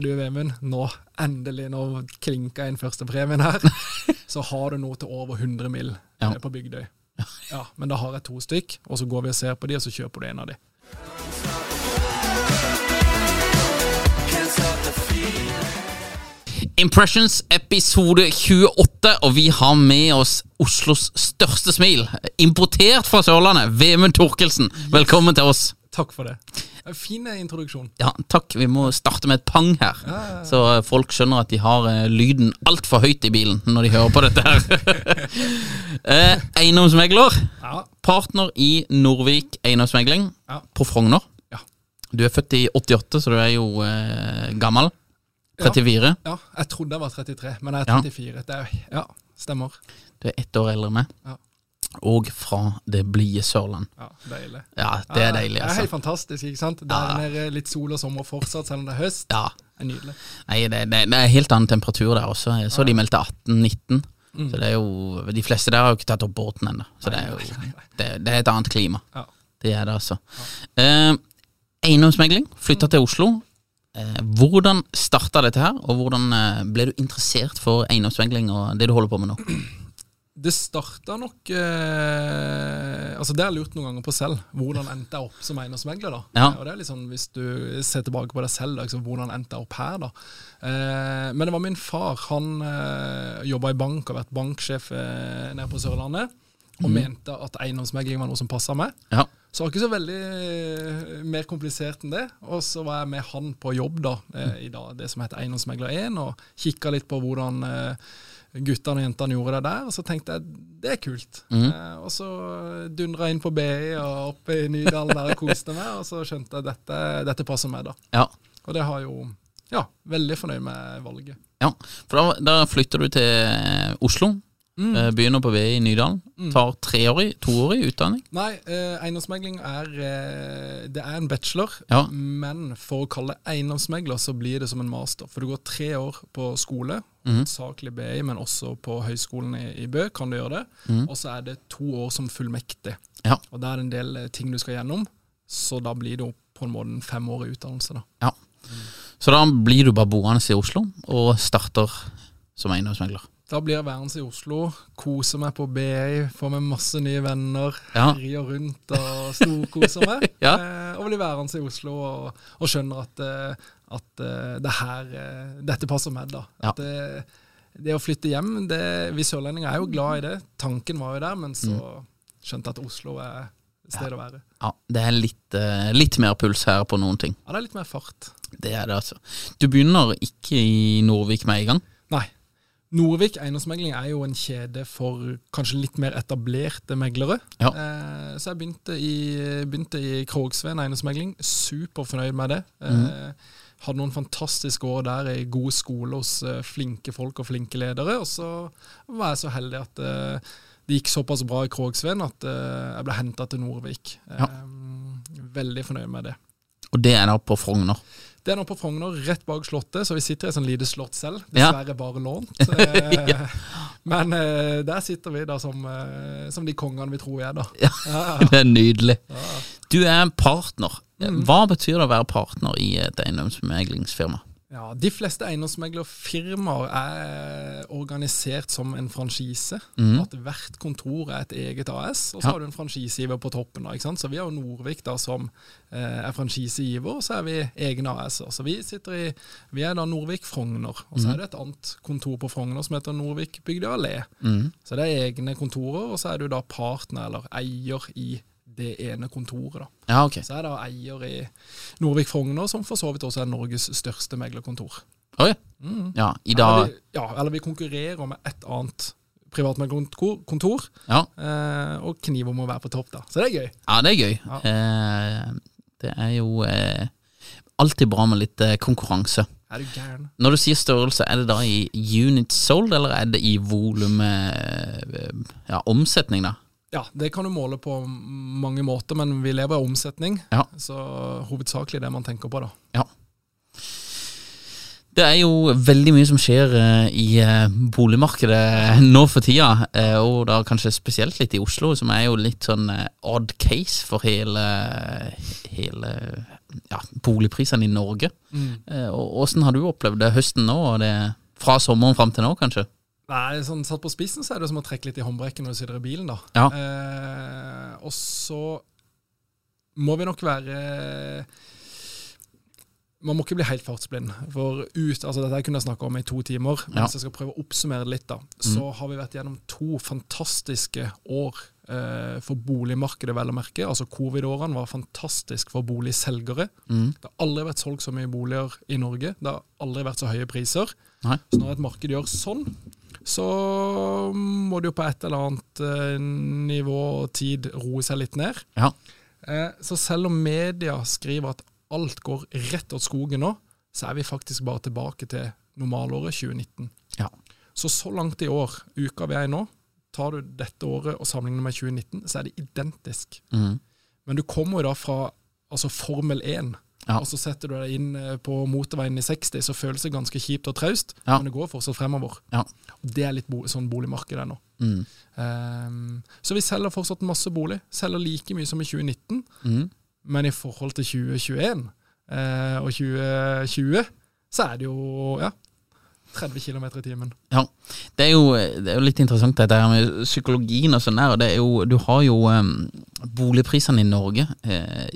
Du, Vemund, nå endelig, nå klinka inn første premien her, så har du noe til over 100 mill. Ja. på Bygdøy. Ja, men da har jeg to stykk, og så går vi og ser på de, og så kjøper du en av de. Impressions episode 28, og vi har med oss Oslos største smil. Importert fra Sørlandet, Vemund Torkelsen. Velkommen til oss. Takk for det. Fin introduksjon. Ja, takk. Vi må starte med et pang her, så folk skjønner at de har eh, lyden altfor høyt i bilen når de hører på dette her. eh, eiendomsmegler. Ja. Partner i Norvik eiendomsmegling Ja. på Frogner. Ja. Du er født i 88, så du er jo eh, gammel. 34. ja, jeg trodde jeg var 33, men jeg er Ja. 34. Det er, ja, stemmer. Du er ett år eldre enn meg. Ja. Og fra det blide Sørland. Ja, Deilig. Ja, det er deilig, Det er helt altså. fantastisk, ikke sant? Der er litt sol og sommer fortsatt, selv om det er høst. Ja. Det er nydelig. Nei, det, det, det er helt annen temperatur der også. Jeg så de meldte 18-19. Mm. Så det er jo De fleste der har jo ikke tatt opp båten ennå. Så det er jo det, det er et annet klima. Ja. Det er det, altså. Eh, eiendomsmegling. Flytta til Oslo. Eh, hvordan starta dette her, og hvordan eh, ble du interessert for eiendomsmegling og det du holder på med nå? Det starta nok eh, Altså Det har jeg lurt noen ganger på selv. Hvordan endte jeg opp som eiendomsmegler? da? Ja. Og det er sånn, Hvis du ser tilbake på deg selv, da, liksom, hvordan endte jeg opp her? da? Eh, men det var min far. Han eh, jobba i bank og vært banksjef eh, nede på Sørlandet. Og mente at eiendomsmegling var noe som passa meg. Ja. Så det var ikke så veldig eh, mer komplisert enn det. Og så var jeg med han på jobb da, eh, i dag, det som heter Eiendomsmegler 1, og kikka litt på hvordan eh, guttene og jentene gjorde det der. Og så tenkte jeg det er kult. Eh, og så dundra jeg inn på BI og oppe i Nydalen der og koste meg, og så skjønte jeg dette, dette passer meg, da. Ja. Og det har jo Ja, veldig fornøyd med valget. ja. For da, da flytter du til Oslo. Mm. eh, Begynner på VI i Nydalen. Tar treårig, toårig utdanning. Nei, eh, eiendomsmegling er eh, Det er en bachelor, Ja. men for å kalle eiendomsmegler, så blir det som en master. For du går tre år på skole, mm. saklig BI, men også på høyskolen i, i Bø kan du gjøre det. Og så er det to år som fullmektig. Ja. Og da er det en del eh, ting du skal gjennom, så da blir det på en måte en femårig utdannelse. da. Ja. Så da blir du bare boende i Oslo og starter som eiendomsmegler. Da blir jeg værende i Oslo, koser meg på BI, får meg masse nye venner, Ja. rir rundt og storkoser meg. Ja. eh, og blir værende i Oslo og, og skjønner at, eh, at eh, det her, dette passer meg. da. Ja. At det, det å flytte hjem, det, vi sørlendinger er jo glad i det. Tanken var jo der, men så Mm. skjønte jeg at Oslo er stedet sted å være. Ja, Det er litt, litt mer puls her på noen ting. Ja, det er litt mer fart. Det er det, altså. Du begynner ikke i Norvik med en gang. Nei. Norvik eiendomsmegling er jo en kjede for kanskje litt mer etablerte meglere. Ja. Eh, så jeg begynte i, begynte i Krogsveen eiendomsmegling. Superfornøyd med det. Mm. Eh, hadde noen fantastiske år der i god skole hos eh, flinke folk og flinke ledere. Og så var jeg så heldig at eh, det gikk såpass bra i Krogsveen at eh, jeg ble henta til Norvik. Ja. Eh, veldig fornøyd med det. Og det er da på Frogner. Det er nå på Frogner, rett bak Slottet, så vi sitter i et sånn lite slott selv. Dessverre bare lånt. ja. Men eh, der sitter vi da som, eh, som de kongene vi tror vi er, da. Ja, det er nydelig. Ja. Du er partner. Mm. Hva betyr det å være partner i et eiendomsmeglingsfirma? Ja, De fleste eiendomsmeglerfirmaer er organisert som en franchise. Mm. At hvert kontor er et eget AS, og så Ja. har du en franchisegiver på toppen. da, ikke sant? Så Vi har jo Norvik da som eh, er franchisegiver, og så er vi egne AS-er. Så vi i, vi er da Norvik Frogner, og så er det et annet kontor på Frogner som heter Norvik Bygdøy Allé. Mm. Så det er egne kontorer, og så er du da partner eller eier i det ene kontoret. da. Ja, ok. Så er det eier i Norvik Frogner, som for så vidt også er Norges største meglerkontor. Oi. Mm. Ja, i Eller dag vi, ja, eller vi konkurrerer med et annet privatmeglerkontor, Ja, eh, og kniver må være på topp, da. Så det er gøy. ja det er gøy. Ja. Eh, det er jo eh, alltid bra med litt eh, konkurranse. Er du gæren? Når du sier størrelse, er det da i units sold, eller er det i volum eh, ja, omsetning, da? Ja, det kan du måle på mange måter, men vi lever av omsetning. Ja. Så hovedsakelig det man tenker på, da. Ja. Det er jo veldig mye som skjer eh, i eh, boligmarkedet nå for tida, eh, og da kanskje spesielt litt i Oslo, som er jo litt sånn odd case for hele, hele ja, boligprisene i Norge. Åssen har du opplevd det høsten nå, og det fra sommeren fram til nå, kanskje? Nei, sånn Satt på spissen så er det som å trekke litt i håndbrekken når du sitter i bilen. da. Ja. Eh, og så må vi nok være Man må ikke bli helt fartsblind. For ut, altså Dette kunne jeg snakka om i to timer, men Ja. hvis jeg skal prøve å oppsummere det litt, da, så har vi vært gjennom to fantastiske år eh, for boligmarkedet, vel å merke. Altså Covid-årene var fantastisk for boligselgere. Mm. Det har aldri vært solgt så mye boliger i Norge. Det har aldri vært så høye priser. Nei. Så når et marked gjør sånn, så må det jo på et eller annet eh, nivå og tid roe seg litt ned. Ja. Eh, så selv om media skriver at alt går rett åt skogen nå, så er vi faktisk bare tilbake til normalåret 2019. Ja. Så så langt i år, uka vi er i nå, tar du dette året og sammenligner med 2019, så er det identisk. Mm. Men du kommer jo da fra altså Formel 1, Ja. og så setter du deg inn eh, på motorveien i 60, så føles det ganske kjipt og traust, Ja. men det går fortsatt fremover. Ja. Og Det er litt bo sånn boligmarkedet nå. Mm. Um, så vi selger fortsatt masse bolig. Selger like mye som i 2019, Mm. men i forhold til 2021 uh, og 2020, så er det jo ja, 30 km i timen. Ja, det er, jo, det er jo litt interessant dette her med psykologien og sånn der. og det er jo, Du har jo um, boligprisene i Norge. Eh,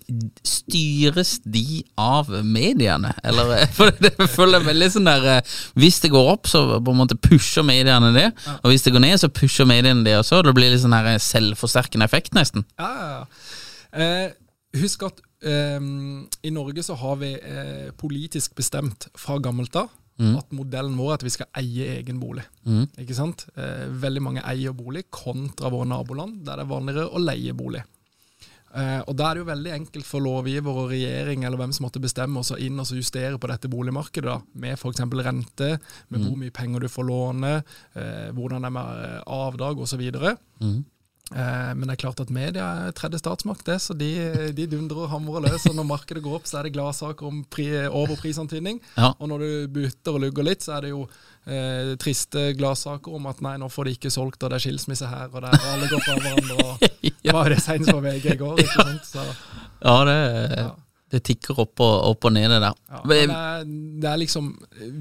styres de av mediene? Eller eh, For det føler veldig sånn der eh, Hvis det går opp, så på en måte pusher mediene det. Og hvis det går ned, så pusher mediene det også. Det blir litt sånn her selvforsterkende effekt, nesten. Ja, ja, ja. Eh, husk at i Norge så har vi eh, politisk bestemt fra gammelt av at modellen vår er at vi skal eie egen bolig. Mm. Ikke sant? Eh, veldig mange eier bolig kontra våre naboland, der det er vanligere å leie bolig. Eh, og Da er det jo veldig enkelt for lovgiver og regjering eller hvem som måtte bestemme oss inn og justere på dette boligmarkedet, da, med f.eks. rente, med hvor mye penger du får låne, eh, hvordan det er med eh, avdrag osv. Mm. Eh, men det er klart at media er tredje statsmakt, det, så de, de dundrer og hamrer løs. Og når markedet går opp, så er det gladsaker om pri, overprisantydning. Ja. Og når du butter og lugger litt, så er det jo eh, triste gladsaker om at nei, nå får de ikke solgt, og det er skilsmisse her, og der, og alle går fra hverandre. Og, Det var jo det senest på VG i går. ikke sant? Så, Ja, det, ja. Det tikker opp og, opp og ned, det der. Ja, det er, det er liksom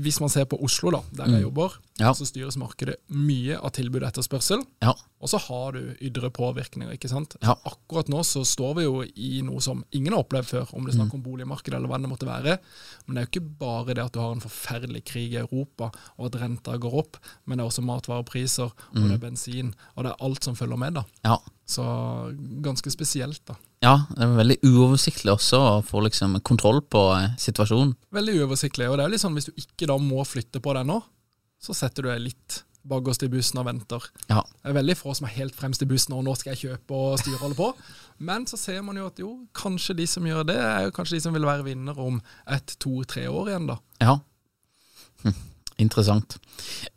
Hvis man ser på Oslo, da, der jeg jobber, Ja. så styres markedet mye av tilbud og etterspørsel. Ja. Og så har du ydre påvirkninger. ikke sant? Akkurat nå så står vi jo i noe som ingen har opplevd før, om det er Mm. snakk om boligmarkedet eller hva det måtte være. Men det er jo ikke bare det at du har en forferdelig krig i Europa, og at renta går opp, men det er også matvarepriser, og Mm. det er bensin, og det er alt som følger med. da. Ja. Så ganske spesielt, da. Ja, det er veldig uoversiktlig også å få liksom kontroll på eh, situasjonen. Veldig uoversiktlig. Og det er jo litt sånn hvis du ikke da må flytte på deg nå, så setter du deg litt bakerst i bussen og venter. Ja. Det er veldig få som er helt fremst i bussen og nå skal jeg kjøpe og styre holde på. Men så ser man jo at jo, kanskje de som gjør det, er jo kanskje de som vil være vinner om ett, to, tre år igjen, da. Ja. Hm. Interessant.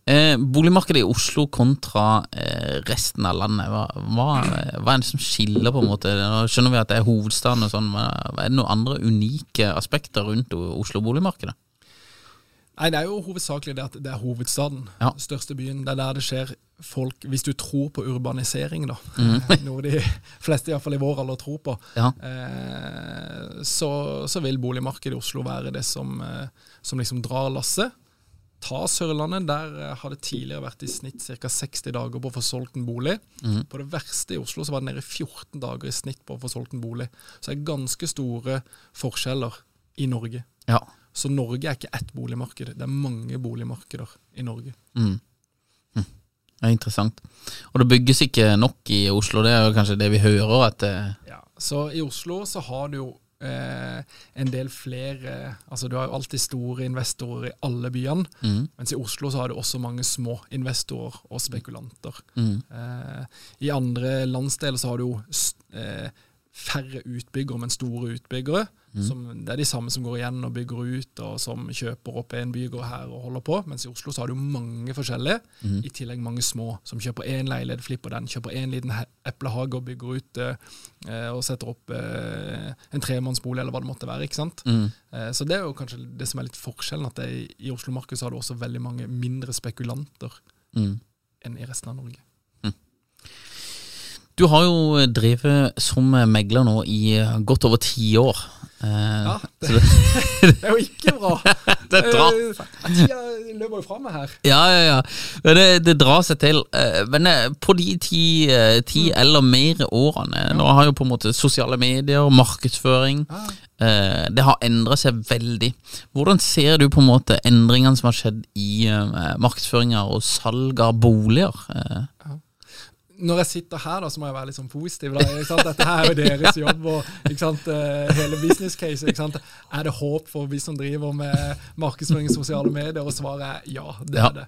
Eh, boligmarkedet i Oslo kontra eh, resten av landet, hva, hva, hva er det som skiller, på en måte? Nå skjønner vi at det er hovedstaden og sånn, men er det noen andre unike aspekter rundt Oslo-boligmarkedet? Nei, Det er jo hovedsakelig det at det er hovedstaden, Ja. største byen. Det er der det skjer folk Hvis du tror på urbanisering, da, Mm. noe de fleste iallfall i vår alder tror på, Ja. eh, så, så vil boligmarkedet i Oslo være det som, eh, som liksom drar lasset. Ta Sørlandet, der eh, har det tidligere vært i snitt ca. 60 dager på å få solgt en bolig. Mm. På det verste i Oslo så var det nede i 14 dager i snitt på å få solgt en bolig. Så det er ganske store forskjeller i Norge. Ja. Så Norge er ikke ett boligmarked, det er mange boligmarkeder i Norge. Mm. Hm. Det er interessant. Og det bygges ikke nok i Oslo, det er jo kanskje det vi hører at eh, Ja, så i Oslo så har du jo eh, en del flere Altså du har jo alltid store investorer i alle byene, mm, mens i Oslo så har du også mange små investorer og spekulanter. mm, Eh, I andre landsdeler så har du jo eh, færre utbyggere, men store utbyggere. Som, det er de samme som går igjen og bygger ut, og som kjøper opp en bygård her og holder på. Mens i Oslo så har du mange forskjellige, i tillegg mange små, som kjøper én leilighet, flipper den, kjøper en liten eplehage og bygger ut eh, og setter opp eh, en tremannsbolig, eller hva det måtte være. ikke sant? mm. Eh, Så det er jo kanskje det som er litt forskjellen, at det, i- Oslo-markedet har du også veldig mange mindre spekulanter Mm. enn i resten av Norge. Du har jo drevet som megler nå i godt over ti år. Eh, Ja, det, det er jo ikke bra. det drar Eh, Tida løper jo fra meg her. Ja, ja, ja. Men Det, det drar seg til. Eh, Men på de ti, ti eller mer årene Nå har jo på en måte sosiale medier, markedsføring eh, Det har endret seg veldig. Hvordan ser du på en måte endringene som har skjedd i markedsføringer markedsføringa og salg av boliger? Eh, Når jeg sitter her, da, så må jeg være litt sånn positiv. Da, ikke sant? Dette her er jo deres jobb, og ikke sant? eh, hele business case. Ikke sant? Er det håp for vi som driver med markedsføring i sosiale medier? Og svaret er ja, det Ja. er det.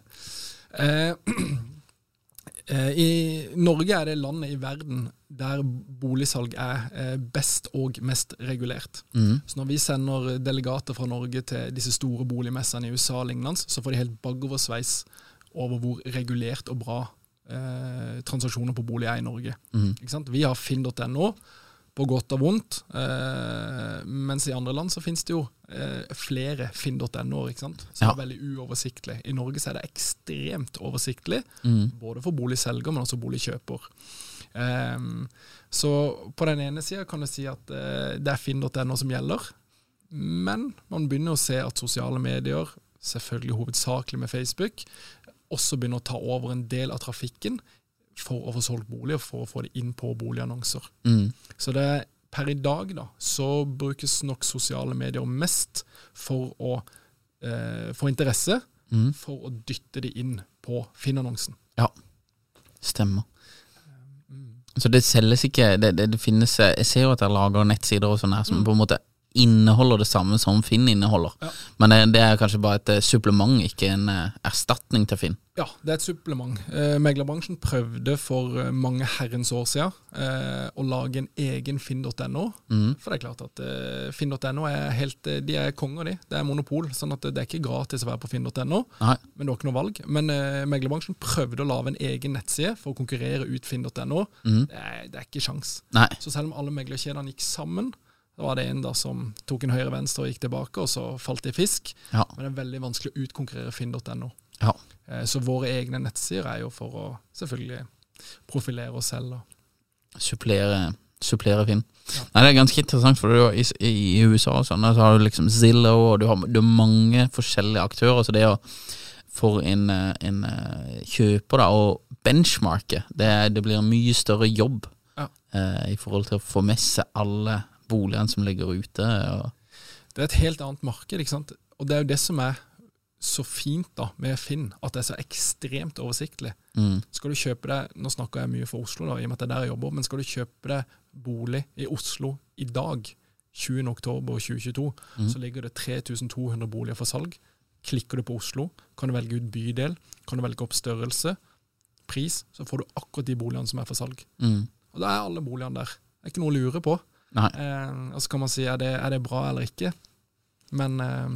Eh, eh, I Norge er det landet i verden der boligsalg er eh, best og mest regulert. Så når vi sender delegater fra Norge til disse store boligmessene i USA og lignende, så får de helt bakoversveis over hvor regulert og bra eh, transaksjoner på bolig er i Norge. Sant? Vi har finn.no på godt og vondt, eh, mens i andre land så finnes det jo eh, flere finn.no-er, som Ja. er veldig uoversiktlig. I Norge så er det ekstremt oversiktlig, både for boligselger, men også boligkjøper. Ehm, så på den ene sida kan du si at eh, det er finn.no som gjelder, men man begynner å se at sosiale medier, selvfølgelig hovedsakelig med Facebook, også begynner å ta over en del av trafikken for å få solgt boliger, for å få det inn på boligannonser. mm, Så det er per i dag da, så brukes nok sosiale medier mest for å eh, få interesse, mm. for å dytte det inn på Finn-annonsen. Ja, stemmer. Så det selges ikke det, det, det finnes Jeg ser jo at dere lager nettsider og sånn her som på en måte inneholder det samme som Finn inneholder. Ja. Men det, det er kanskje bare et eh, supplement, ikke en eh, erstatning til Finn. Ja, det er et supplement. Eh, meglerbransjen prøvde for mange herrens år siden eh, å lage en egen finn.no. For det er klart at eh, finn.no er helt De er konger, de. Det er monopol. sånn at det er ikke gratis å være på finn.no. Men det var ikke noe valg. Men eh, meglerbransjen prøvde å lage en egen nettside for å konkurrere ut finn.no. Det, er- det er ikke sjans. Nei. Så selv om alle meglerkjedene gikk sammen, da var det en da som tok en høyre-venstre og gikk tilbake, og så falt det i fisk. Ja. Men det er veldig vanskelig å utkonkurrere finn.no. Ja. Eh, Så våre egne nettsider er jo for å selvfølgelig profilere oss selv. da. Supplere, supplere Finn. Nei, det er ganske interessant, for har, i, i USA og sånn, så har du liksom Zillow, og du har, du har mange forskjellige aktører. Så det å for en, eh, en eh, kjøper da, å benchmarke, det, det blir en mye større jobb Ja. eh, i forhold til å få med seg alle boligene som ligger ute. Det er et helt annet marked, ikke sant. Og det er jo det som er så fint da med Finn, at det er så ekstremt oversiktlig. mm, Skal du kjøpe deg, Nå snakker jeg mye for Oslo, da, i og med at det er der jeg jobber, men skal du kjøpe deg bolig i Oslo i dag, 20. oktober 2022, så ligger det 3200 boliger for salg. Klikker du på Oslo, kan du velge ut bydel, kan du velge opp størrelse, pris, så får du akkurat de boligene som er for salg. mm, Og da er alle boligene der. Det er ikke noe å lure på. Eh, og så kan man si er det, er det bra eller ikke. Men eh,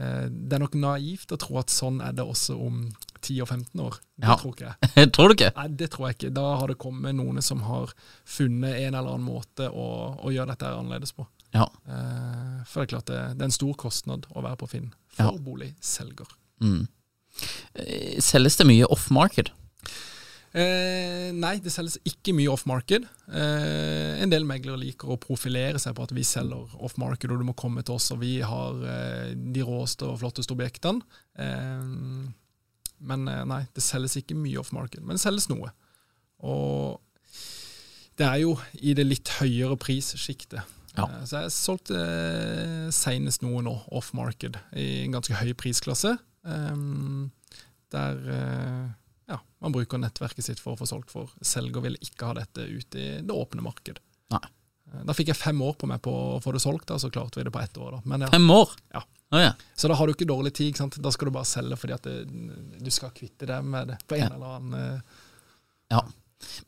eh, det er nok naivt å tro at sånn er det også om 10 og 15 år. Det Ja. tror ikke jeg. Tror du ikke? Nei, det tror jeg ikke. Da har det kommet noen som har funnet en eller annen måte å, å gjøre dette annerledes på. Ja. Eh, for det er klart det, det er en stor kostnad å være på Finn for Ja. boligselger. Mm. Selges det mye off-market? Eh, nei, det selges ikke mye off-market. Eh, en del meglere liker å profilere seg på at vi selger off-market, og du må komme til oss, og vi har eh, de råeste og flotteste objektene. Eh, men eh, nei, det selges ikke mye off-market, men det selges noe. Og det er jo i det litt høyere prissjiktet. Ja. Eh, Så jeg solgte eh, senest noe nå, off-market, i en ganske høy prisklasse. eh, der eh, ja, man bruker nettverket sitt for å få solgt, for selger vil ikke ha dette ute i det åpne marked. Nei. Eh, Da fikk jeg fem år på meg på å få det solgt, da, så klarte vi det på ett år. Men ja, Fem år? Ja. Oh, ja. Så da har du ikke dårlig tid. ikke sant? Da skal du bare selge fordi at det, du skal kvitte deg med det på en Ja. eller annen eh, ja.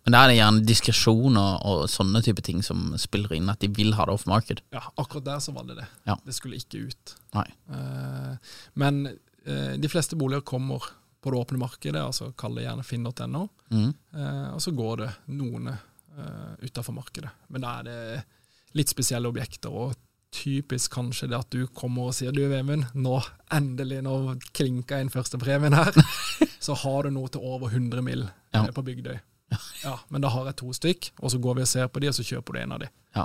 Men da er det gjerne diskresjon og, og sånne type ting som spiller inn, at de vil ha det off-market. Ja, akkurat der så var det det. Ja. Det skulle ikke ut. Nei. Eh, men eh, de fleste boliger kommer på det åpne markedet, altså kall det gjerne finn.no, Mm. eh, og så går det noen eh, utafor markedet. Men da er det litt spesielle objekter, og typisk kanskje det at du kommer og sier du Vemund, nå endelig, nå klinka inn førstepremien her, så har du noe til over 100 mill. Ja. eh, på Bygdøy. Ja, men da har jeg to stykk, og så går vi og ser på de, og så kjøper du en av de. Ja.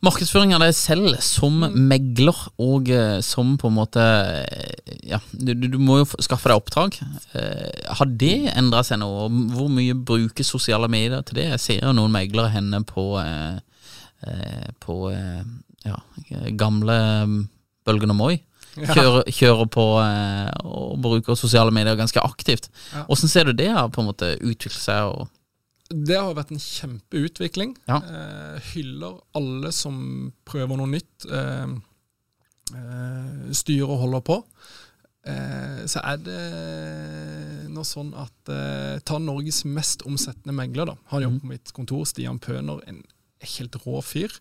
Markedsføring av deg selv som megler, og eh, som på en måte Ja, du, du må jo skaffe deg oppdrag. Eh, har det endra seg nå? Hvor mye bruker sosiale medier til det? Jeg ser jo noen meglere henne på eh, På eh, ja, gamle mm, Bølgen og Moi. Kjører, kjører på og bruker sosiale medier ganske aktivt. Åssen ser du det har på en måte utviklet seg? Og, Det har vært en kjempeutvikling. Ja. Eh, hyller alle som prøver noe nytt. Eh, eh, styrer og holder på. Eh, så er det nå sånn at eh, Ta Norges mest omsettende megler. da. Han jobber på mitt kontor, Stian Pøner. En helt rå fyr.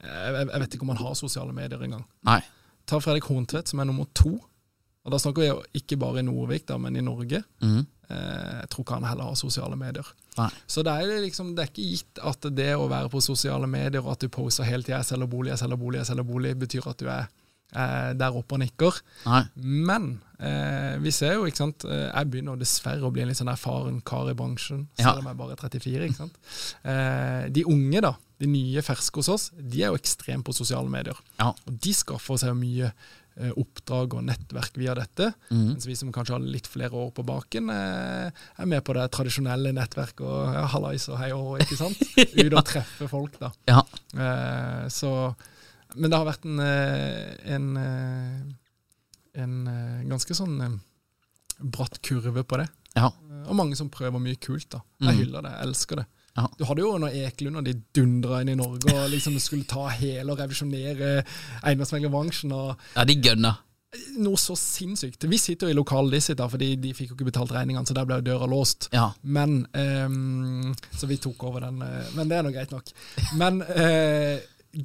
Jeg, jeg vet ikke om han har sosiale medier engang. nei. Ta Fredrik Horntvedt, som er nummer to. Og Da snakker vi ikke bare i Nordvik, da, men i Norge. Mm. Eh, jeg tror ikke han heller har sosiale medier. Nei. Så det er, liksom, det er ikke gitt at det å være på sosiale medier og at du poser hele tida 'jeg selger bolig, jeg selger bolig, jeg selger bolig', betyr at du er eh, der oppe og nikker. nei. Men eh, vi ser jo, ikke sant eh, Jeg begynner dessverre å bli en litt sånn erfaren kar i bransjen, selv om jeg bare er 34. ikke sant? Eh, de unge, da, de nye ferske hos oss, de er jo ekstremt på sosiale medier. Ja. Og de skaffer seg mye oppdrag og nettverk via dette. Mm. Mens vi som kanskje har litt flere år på baken, eh, er med på det tradisjonelle nettverket og ja, hallais og hei og ikke sant? Ut og treffe folk, da. Ja. Eh, så Men det har vært en, eh, en, eh, en eh, ganske sånn eh, bratt kurve på det. Ja. Eh, Og mange som prøver mye kult. da. Jeg Mhm. hyller det, jeg elsker det. Ja. Du hadde jo når Ekelund og de dundra inn i Norge og liksom skulle ta hele og revisjonere eiendomsmeglerbransjen. ja, de gønner. noe så sinnssykt. Vi sitter jo i lokalet de sitter, fordi de fikk jo ikke betalt regningene, så der ble døra låst. Ja. Men um, Så vi tok over den. eh, Men det er nå greit nok. Men uh,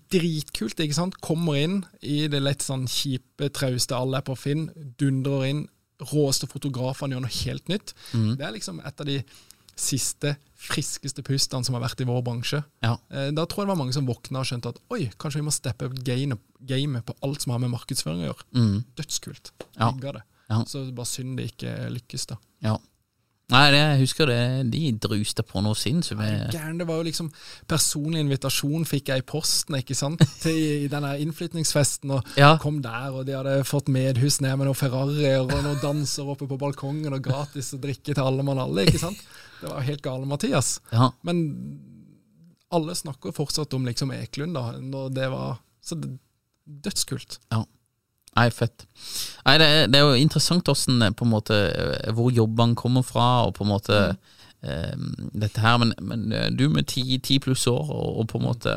dritkult, ikke sant. Kommer inn i det litt sånn kjipe, trauste alle er på Finn. Dundrer inn. Råeste fotografene gjør noe helt nytt. Mm. Det er liksom et av de siste, friskeste pustene som har vært i vår bransje. Ja. Eh, Da tror jeg det var mange som våkna og skjønte at oi, kanskje vi må steppe opp gamet på alt som har med markedsføring å gjøre. Mm. Dødskult. Ja. Det. Ja. Så bare synd det ikke lykkes, da. Ja. Nei, det, jeg husker det, de druste på noe sinnssykt. det var jo liksom Personlig invitasjon fikk jeg i posten ikke sant? til i denne innflytningsfesten. Og Ja. kom der, og de hadde fått medhus ned med noen Ferrarier og noen danser oppe på balkongen og gratis å drikke til alle mann alle. ikke sant? Det var helt gale, Mathias. Ja. Men alle snakker fortsatt om liksom Eklund, da. Når det var Så det, dødskult. Nei, fett. Nei, det, er- det er jo interessant hvordan, på en måte, eh, hvor jobbene kommer fra, og på en måte eh, dette her. Men, men eh, du med ti, ti pluss år, og, og på en måte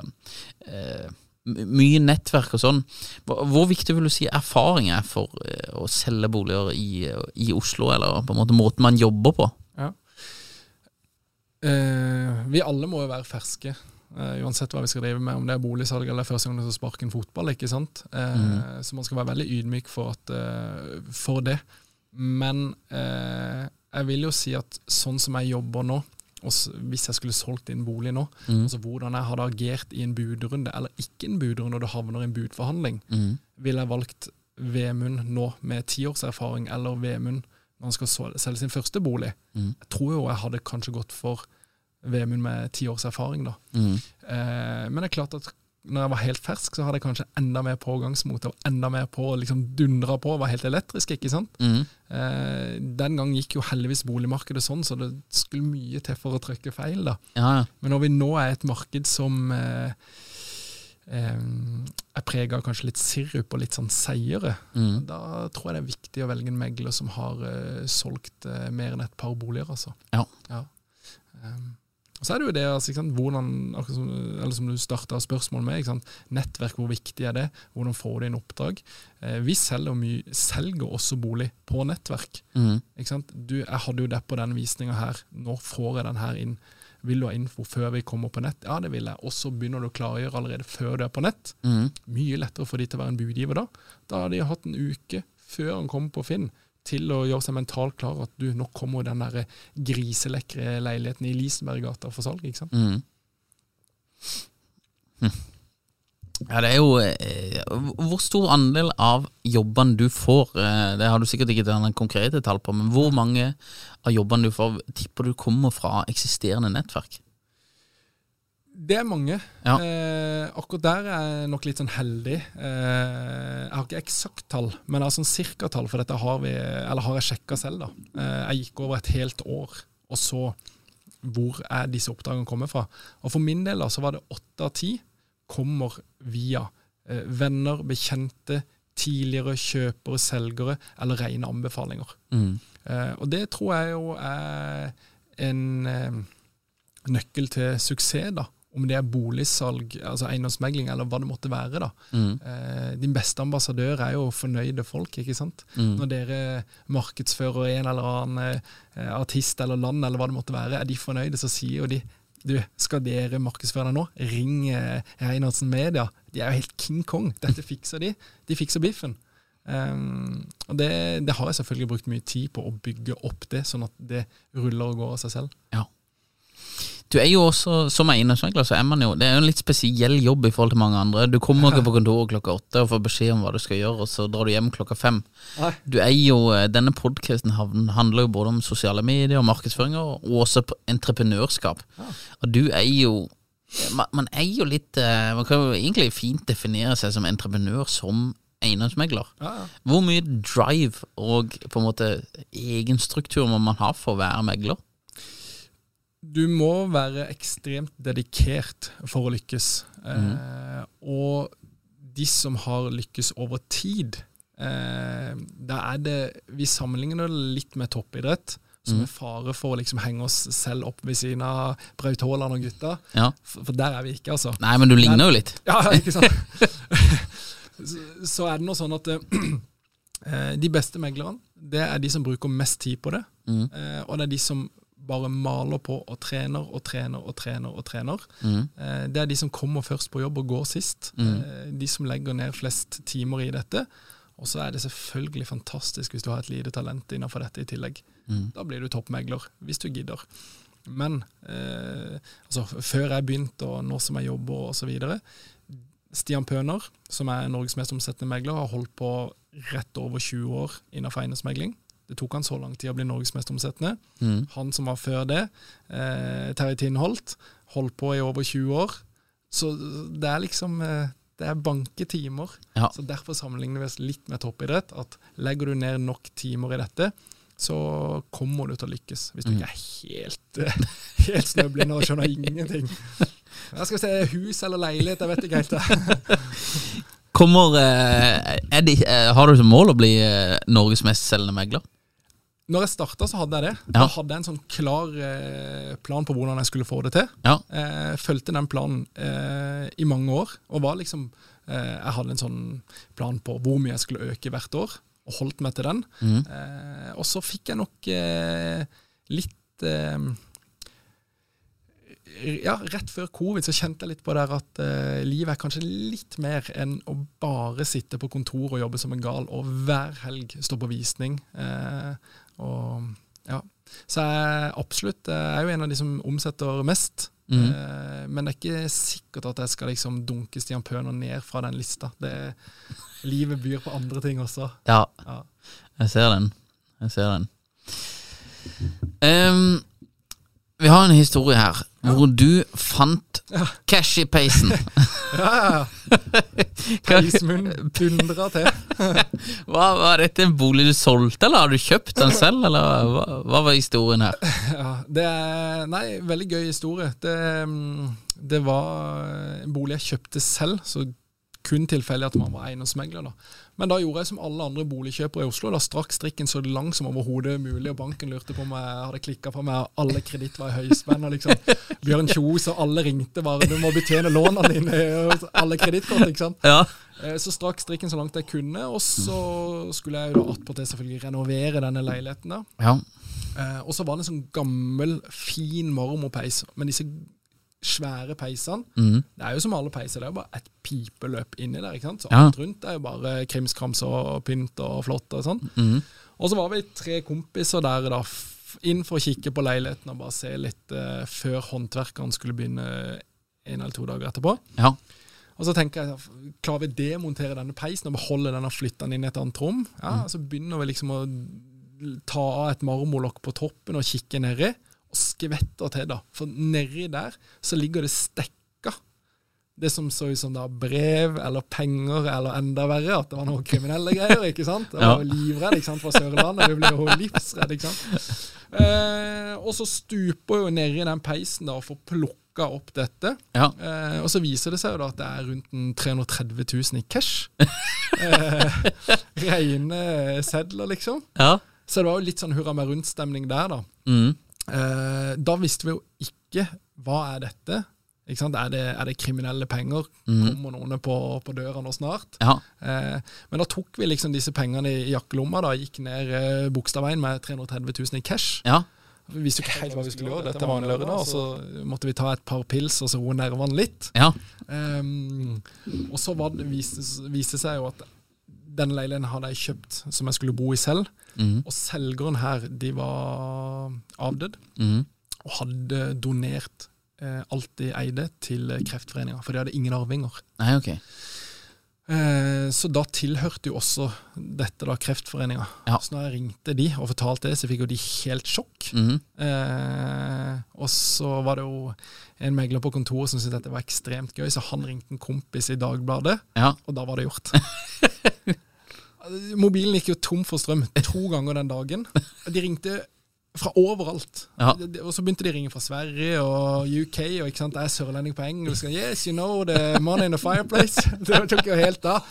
eh, mye nettverk og sånn. Hvor, viktig vil du si erfaring er for eh, å selge boliger i, i Oslo, eller på en måte måten man jobber på? Eh, vi alle må jo være ferske, eh, uansett hva vi skal drive med. Om det er boligsalg eller første gang du skal sparke en fotball. ikke sant? Eh, Så man skal være veldig ydmyk for, at, uh, for det. Men jeg vil jo si at sånn som jeg jobber nå, og hvis jeg skulle solgt inn bolig nå, altså hvordan jeg hadde agert i en budrunde, eller ikke en budrunde når du havner i en budforhandling, ville jeg valgt Vemund nå med tiårserfaring, eller Vemund når han skal selge sin første bolig. Jeg tror jo jeg hadde kanskje gått for Vemund med ti års erfaring, da. Eh, men det er klart at når jeg var helt fersk, så hadde jeg kanskje enda mer pågangsmot og enda mer på, å liksom dundra på, var helt elektrisk, ikke sant. Mm. Eh, den gang gikk jo heldigvis boligmarkedet sånn, så det skulle mye til for å trykke feil, da. Ja, ja. Men når vi nå er et marked som eh, eh, er prega av kanskje litt sirup og litt sånn seigere, Mm. da tror jeg det er viktig å velge en megler som har uh, solgt uh, mer enn et par boliger, altså. Ja. Um, og så er det jo det, altså, hvordan, som, eller som du starta spørsmålet med, nettverk, hvor viktig er det? Hvordan får du inn oppdrag? Eh, vi selger, mye, selger også bolig på nettverk. Mm. Du, jeg hadde jo det på den visninga her, nå får jeg den her inn. Vil du ha info før vi kommer på nett? Ja, det vil jeg. Og så begynner du å klargjøre allerede før du er på nett. Mm. Mye lettere for de til å være en budgiver da. Da har de hatt en uke før han kommer på Finn til å gjøre seg mentalt klar at du, nå kommer den der griselekre leiligheten i Lisenberggata for salg. ikke sant? Mm. Hm. Ja, det er jo eh, Hvor stor andel av jobbene du får, eh, det har du sikkert ikke den konkrete tall på, men hvor mange av jobbene du får, tipper du kommer fra eksisterende nettverk? Det er mange. Ja. Eh, akkurat der er jeg nok litt sånn heldig. Eh, jeg har ikke eksakt tall, men jeg har sånn cirkatall, for dette har, vi, eller har jeg sjekka selv. da. Eh, jeg gikk over et helt år og så hvor er disse oppdragene kommer fra. Og For min del da, så var det åtte av ti kommer via eh, venner, bekjente, tidligere kjøpere, selgere eller rene anbefalinger. Mm. Eh, og det tror jeg jo er en eh, nøkkel til suksess, da. Om det er boligsalg, altså eiendomsmegling, eller hva det måtte være. da. Mm. Eh, din beste ambassadør er jo fornøyde folk, ikke sant. Mm. Når dere markedsfører en eller annen eh, artist eller land, eller hva det måtte være, er de fornøyde, så sier jo de du, skal dere markedsføre deg nå? Ring eh, Reinhardsen Media. De er jo helt King Kong. Dette fikser de. De fikser biffen. Um, og det, det har jeg selvfølgelig brukt mye tid på å bygge opp det, sånn at det ruller og går av seg selv. Ja. Du er jo også, som eiendomsmegler, så er man jo Det er jo en litt spesiell jobb i forhold til mange andre. Du kommer ikke på kontoret klokka åtte og får beskjed om hva du skal gjøre, og så drar du hjem klokka fem. Du er jo, eh, Denne podkasten handler jo både om sosiale medier, og markedsføring og også entreprenørskap. Og du er jo man, er jo litt eh, Man kan jo egentlig fint definere seg som entreprenør som eiendomsmegler. Hvor mye drive og på en måte egenstruktur må man ha for å være megler? Du må være ekstremt dedikert for å lykkes. Eh, og de som har lykkes over tid, eh, da er det Vi sammenligner det litt med toppidrett, som er fare for å liksom henge oss selv opp ved siden av Braut Haaland og gutta. Ja. For, for der er vi ikke, altså. Nei, men du ligner jo litt. Ja, ikke sant? så, så er det nå sånn at eh, de beste meglerne, det er de som bruker mest tid på det. Eh, og det er de som bare maler på og trener og trener og trener. og trener. Eh, det er de som kommer først på jobb og går sist. Eh, de som legger ned flest timer i dette. Og så er det selvfølgelig fantastisk hvis du har et lite talent innenfor dette i tillegg. Da blir du toppmegler, hvis du gidder. Men eh, altså, før jeg begynte, og nå som jeg jobber osv. Stian Pøner, som er Norges mest omsettende megler, har holdt på rett over 20 år innenfor eiendomsmegling. Det tok han så lang tid å bli Norges mest omsettende. Mm. Han som var før det, eh, Terje Tinholt, holdt på i over 20 år. Så det er liksom eh, Det er banke timer. Ja. Så Derfor sammenligner vi oss litt med toppidrett. At legger du ned nok timer i dette, så kommer du til å lykkes. Hvis du ikke er helt, eh, helt snøblind og skjønner ingenting. Jeg skal vi se, Hus eller leilighet, jeg vet ikke helt. det. Kommer eh, det, eh, Har du som mål å bli eh, Norges mest selgende megler? Når jeg starta, så hadde jeg det. Ja. Da hadde jeg en sånn klar eh, plan på hvordan jeg skulle få det til. Ja. Eh, fulgte den planen eh, i mange år, og var liksom eh, Jeg hadde en sånn plan på hvor mye jeg skulle øke hvert år, og holdt meg til den. Mm. Eh, og så fikk jeg nok eh, litt ja, Rett før covid så kjente jeg litt på det der at livet er kanskje litt mer enn å bare sitte på kontor og jobbe som en gal, og hver helg stå på visning. Eh, og ja. Så jeg absolutt jeg er jo en av de som omsetter mest. Mm. Eh, men det er ikke sikkert at jeg skal liksom dunke Stian Pøner ned fra den lista. Det, livet byr på andre ting også. Ja, Ja. jeg ser den. Jeg ser den. Ehm, vi har en historie her hvor du fant cash i peisen. Ja, ja, ja. Peismunn dundra til. Hva, var dette en bolig du solgte, eller har du kjøpt den selv, eller hva, hva var historien her? Ja, det er Nei, veldig gøy historie. Det, mm, det var en bolig jeg kjøpte selv, så kun tilfeldig at man var eiendomsmegler. da. Men da gjorde jeg som alle andre boligkjøpere i Oslo. Da strakk strikken så lang som overhodet mulig, og banken lurte på om jeg hadde klikka på meg, og alle kreditt var i høyspenn. og liksom Bjørn Kjos og alle ringte bare 'du må betjene lånene dine', og alle kredittkort. ikke sant? Ja. Eh, Så strakk strikken så langt jeg kunne, og så skulle jeg jo da attpåtil selvfølgelig renovere denne leiligheten. da. Ja. Eh, og så var det en sånn gammel, fin marmorpeis. Men disse svære peisene Mm. Det er jo som alle peiser, det er jo bare et pipeløp inni der. ikke sant? Så Ja. alt rundt er jo bare krimskrams og pynt og flott og sånn. Mm. Og så var vi tre kompiser der da, inn for å kikke på leiligheten og bare se litt uh, før håndverkeren skulle begynne en eller to dager etterpå. ja. Og så tenker jeg, klarer vi å demontere denne peisen og beholde den og flytte den inn i et annet rom? Ja, Så begynner vi liksom å ta av et marmorlokk på toppen og kikke nedi, skvetter til, da. For nedi der så ligger det stekka. Det som så ut som da brev eller penger eller enda verre, at det var noen kriminelle greier. ikke sant? Jeg var livredd ikke sant, fra Sørlandet, vi ble jo livsredd, ikke sant? Eh, og så stuper jo nedi den peisen da og får plukka opp dette. Ja. Eh, og så viser det seg jo da at det er rundt 330 000 i cash. eh, Rene sedler, liksom. ja. Så det var jo litt sånn hurra meg rundt-stemning der, da. Mhm. Eh, da visste vi jo ikke hva er dette. Ikke sant? Er, det, er det kriminelle penger? Mm. Kommer noen på, på døra nå snart? ja. Eh, men da tok vi liksom disse pengene i, i jakkelomma, da, gikk ned eh, Bogstadveien med 330 000 i cash. ja. Vi visste ikke helt hva vi skulle gjøre. Dette var en lørdag, og så måtte vi ta et par pils og så roe nervene litt. ja. Um, og så det, viste, viste seg jo at den leiligheten hadde jeg kjøpt som jeg skulle bo i selv. Mm. Og selgeren her, de var avdød mm. og hadde donert eh, alt de eide til Kreftforeninga, for de hadde ingen arvinger. Nei, ok. Eh, så da tilhørte jo også dette da Kreftforeninga. Ja. Så når jeg ringte de og fortalte det, så fikk jo de helt sjokk. Mm. Eh, og så var det jo en megler på kontoret som syntes dette var ekstremt gøy, så han ringte en kompis i Dagbladet, Ja. og da var det gjort. Mobilen gikk jo tom for strøm to ganger den dagen. De ringte fra overalt. Ja. Og så begynte de å ringe fra Sverige og UK, og ikke sant, jeg er sørlending på engelsk. og Yes, you know the money in the fireplace. Det tok jo helt av.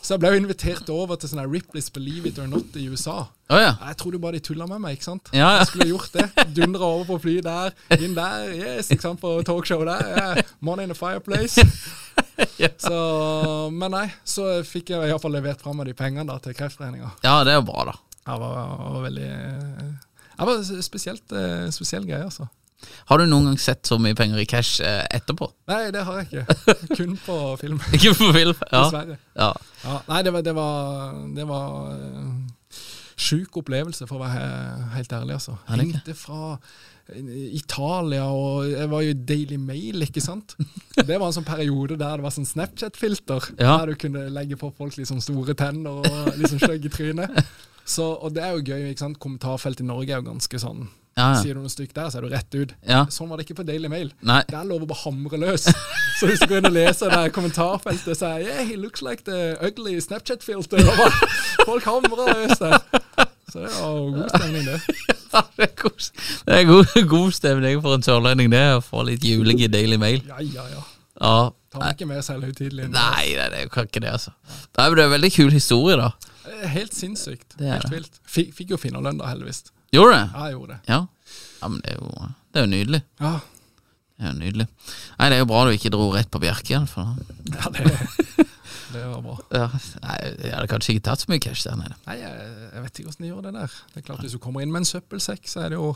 Så jeg ble jo invitert over til sånn Ripley's Believe It or Not i USA. Oh, ja. Jeg trodde jo bare de tulla med meg, ikke sant? Ja, ja. Jeg skulle gjort det. Dundra over på flyet der, inn der, yes, ikke sant, på talkshow der. Yeah. Money in the fireplace. Så, men nei, så fikk jeg iallfall levert fra meg de pengene da til Kreftforeninga. Ja, det er jo bra, da. Det var, var veldig Det var spesielt, eh, spesiell greie, altså. Har du noen gang sett så mye penger i cash eh, etterpå? Nei, det har jeg ikke. Kun på film, Ikke på film? Ja. dessverre. ja. Ja, nei, det var, det var, det var eh, Sjuk opplevelse, for å være helt ærlig. altså. Ja, Hengte fra Italia, og jeg var jo i Daily Mail, ikke sant. Det var en sånn periode der det var sånn Snapchat-filter. Ja. Der du kunne legge på folk liksom store tenner og liksom stygge tryne. Så, og det er jo gøy. ikke sant? Kommentarfelt i Norge er jo ganske sånn Ja, ja. Sier du noe stygt der, så er du rett ut. Ja. Sånn var det ikke på Daily Mail. Nei. Det bare å hamre løs. Så hvis du går inn og leser det kommentarfeltet, så er yeah, he looks like the ugly Snapchat-filter. Folk hamrer løs der. Så det var jo god stemning, det. Det er god, det er god, god stemning for en sørlending, det, å få litt juling i Daily Mail. Ja, ja, ja. Ja. Tar ikke mer selvhøytidelig. Nei, nei, det kan ikke det, altså. Det er en veldig kul historie, da. Er Helt sinnssykt. Det er Helt vilt. Fikk, fikk jo finnerlønn da, heldigvis. Gjorde det? Ja, jeg gjorde det. Ja. ja men det er jo, det er jo nydelig. Ja, Det er jo nydelig. Nei, det er jo bra du ikke dro rett på Bjerke for ja det, det var bra. ja, Nei, jeg hadde kanskje ikke tatt så mye cash der nede. Nei, jeg, jeg vet ikke hvordan de gjør det der. Det er klart Hvis du kommer inn med en søppelsekk, så er det jo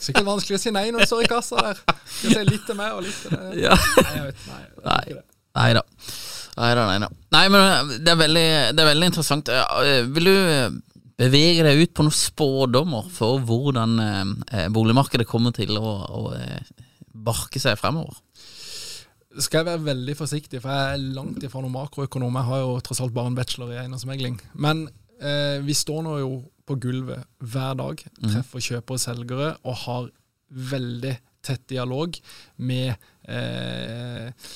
sikkert vanskelig å si nei når du står i kassa der. Skal si litt til meg og litt til det. Ja. Nei, jeg vet, nei, det. Nei da. Nei da, nei da. Nei, men eh, det er veldig, det er veldig interessant. Eh, Vil du eh, bevege deg ut på noen spådommer for hvordan eh, eh, boligmarkedet kommer til å, å eh, barke seg fremover? Skal jeg være veldig forsiktig, for jeg er langt ifra noen makroøkonom. Jeg har jo tross alt bare en bachelor i eiendomsmegling. Men eh, vi står nå jo på gulvet hver dag, treffer kjøpere og selgere, og har veldig tett dialog med eh,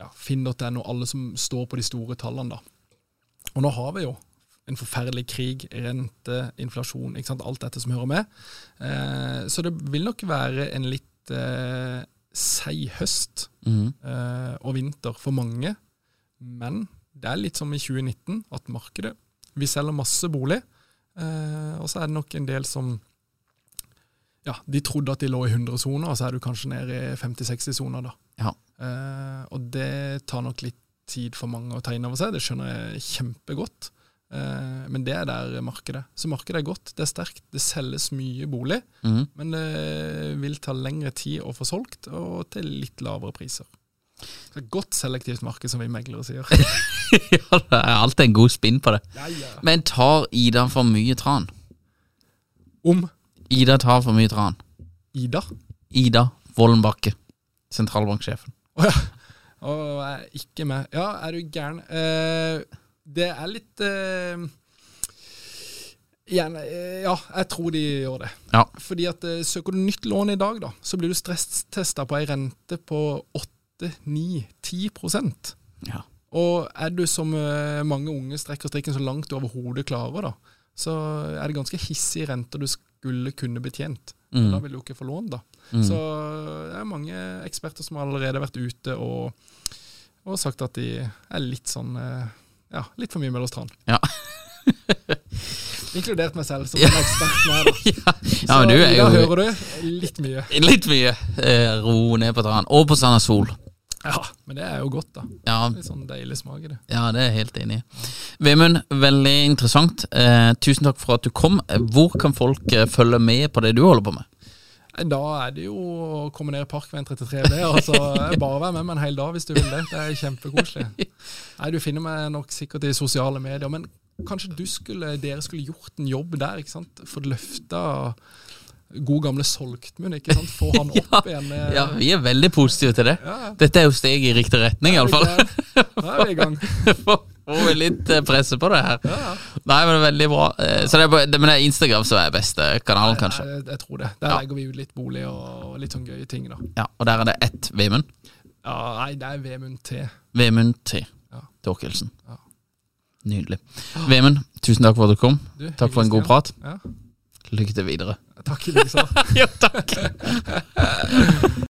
ja, Finn.no, alle som står på de store tallene. da. Og nå har vi jo en forferdelig krig, rente, inflasjon, ikke sant? alt dette som hører med. Eh, så det vil nok være en litt eh, seig høst eh, og vinter for mange. Men det er litt som i 2019, at markedet Vi selger masse bolig, eh, og så er det nok en del som ja, de trodde at de lå i 100-soner, og så er du kanskje nede i 50-60-soner. da. Ja. Eh, og det tar nok litt tid for mange å ta inn over seg, det skjønner jeg kjempegodt. Eh, men det er der markedet. Så markedet er godt, det er sterkt, det selges mye bolig. mm. Men det vil ta lengre tid å få solgt, og til litt lavere priser. Så et godt selektivt marked, som vi meglere sier. ja, det er alltid en god spinn på det. Ja, ja. Men tar Ida for mye tran? Om Ida tar for mye tran. Ida. Ida Vollenbakke, sentralbanksjefen. Å ja. Og jeg er ikke med. Ja, er du gæren? Eh, det er litt eh, Igjen, eh, ja, jeg tror de gjør det. Ja. Fordi at eh, søker du nytt lån i dag, da, så blir du stresstesta på ei rente på 8-9-10 Ja. Og er du som eh, mange unge strekker strikken så langt du overhodet klarer, da, så er det ganske hissige renter du skulle kunne betjent. Mm. Da vil du ikke få lån, da. Så det er mange eksperter som har allerede vært ute og, og sagt at de er litt sånn eh, Ja, litt for mye mellom strand. Ja. Inkludert meg selv, som en ekspert nå. Ja, men du er jo hører du litt mye. litt mye eh, ro ned på tran. Og på Sand Sol. Ja, men det er jo godt, da. Ja, Litt sånn deilig smak i det. ja, det er jeg helt enig i. Vemund, veldig interessant. Eh, tusen takk for at du kom. Hvor kan folk eh, følge med på det du holder på med? Da er det jo å komme ned i Parkveien 33B. Altså, bare vær med meg en hel dag hvis du vil det. Det er kjempekoselig. Nei, Du finner meg nok sikkert i sosiale medier, men kanskje skulle, dere skulle gjort en jobb der. ikke sant? Fått løfta god gamle Solgtmunn, ikke sant? Få han opp igjen. eh, Ja, Vi er veldig positive til det. Ja, ja. Dette er jo steg i riktig retning, iallfall. Nå er vi i gang. Får vi litt eh, presse på det her. Ja, ja. Nei, men det er veldig bra. Eh, Så det er, det, men det er Instagram som er beste kanalen, kanskje. Jeg, jeg tror det. Der Ja. legger vi ut litt bolig og litt sånn gøye ting, da. Ja, Og der er det ett Vemund. Ja, Nei, det er Vemund T. Vemund T. Ja. Torkelsen. Ja. Nydelig. Vemund, tusen takk for at du kom. Du, Takk for en god prat. Ja. Lykke til videre. Takk i like så. ja, takk.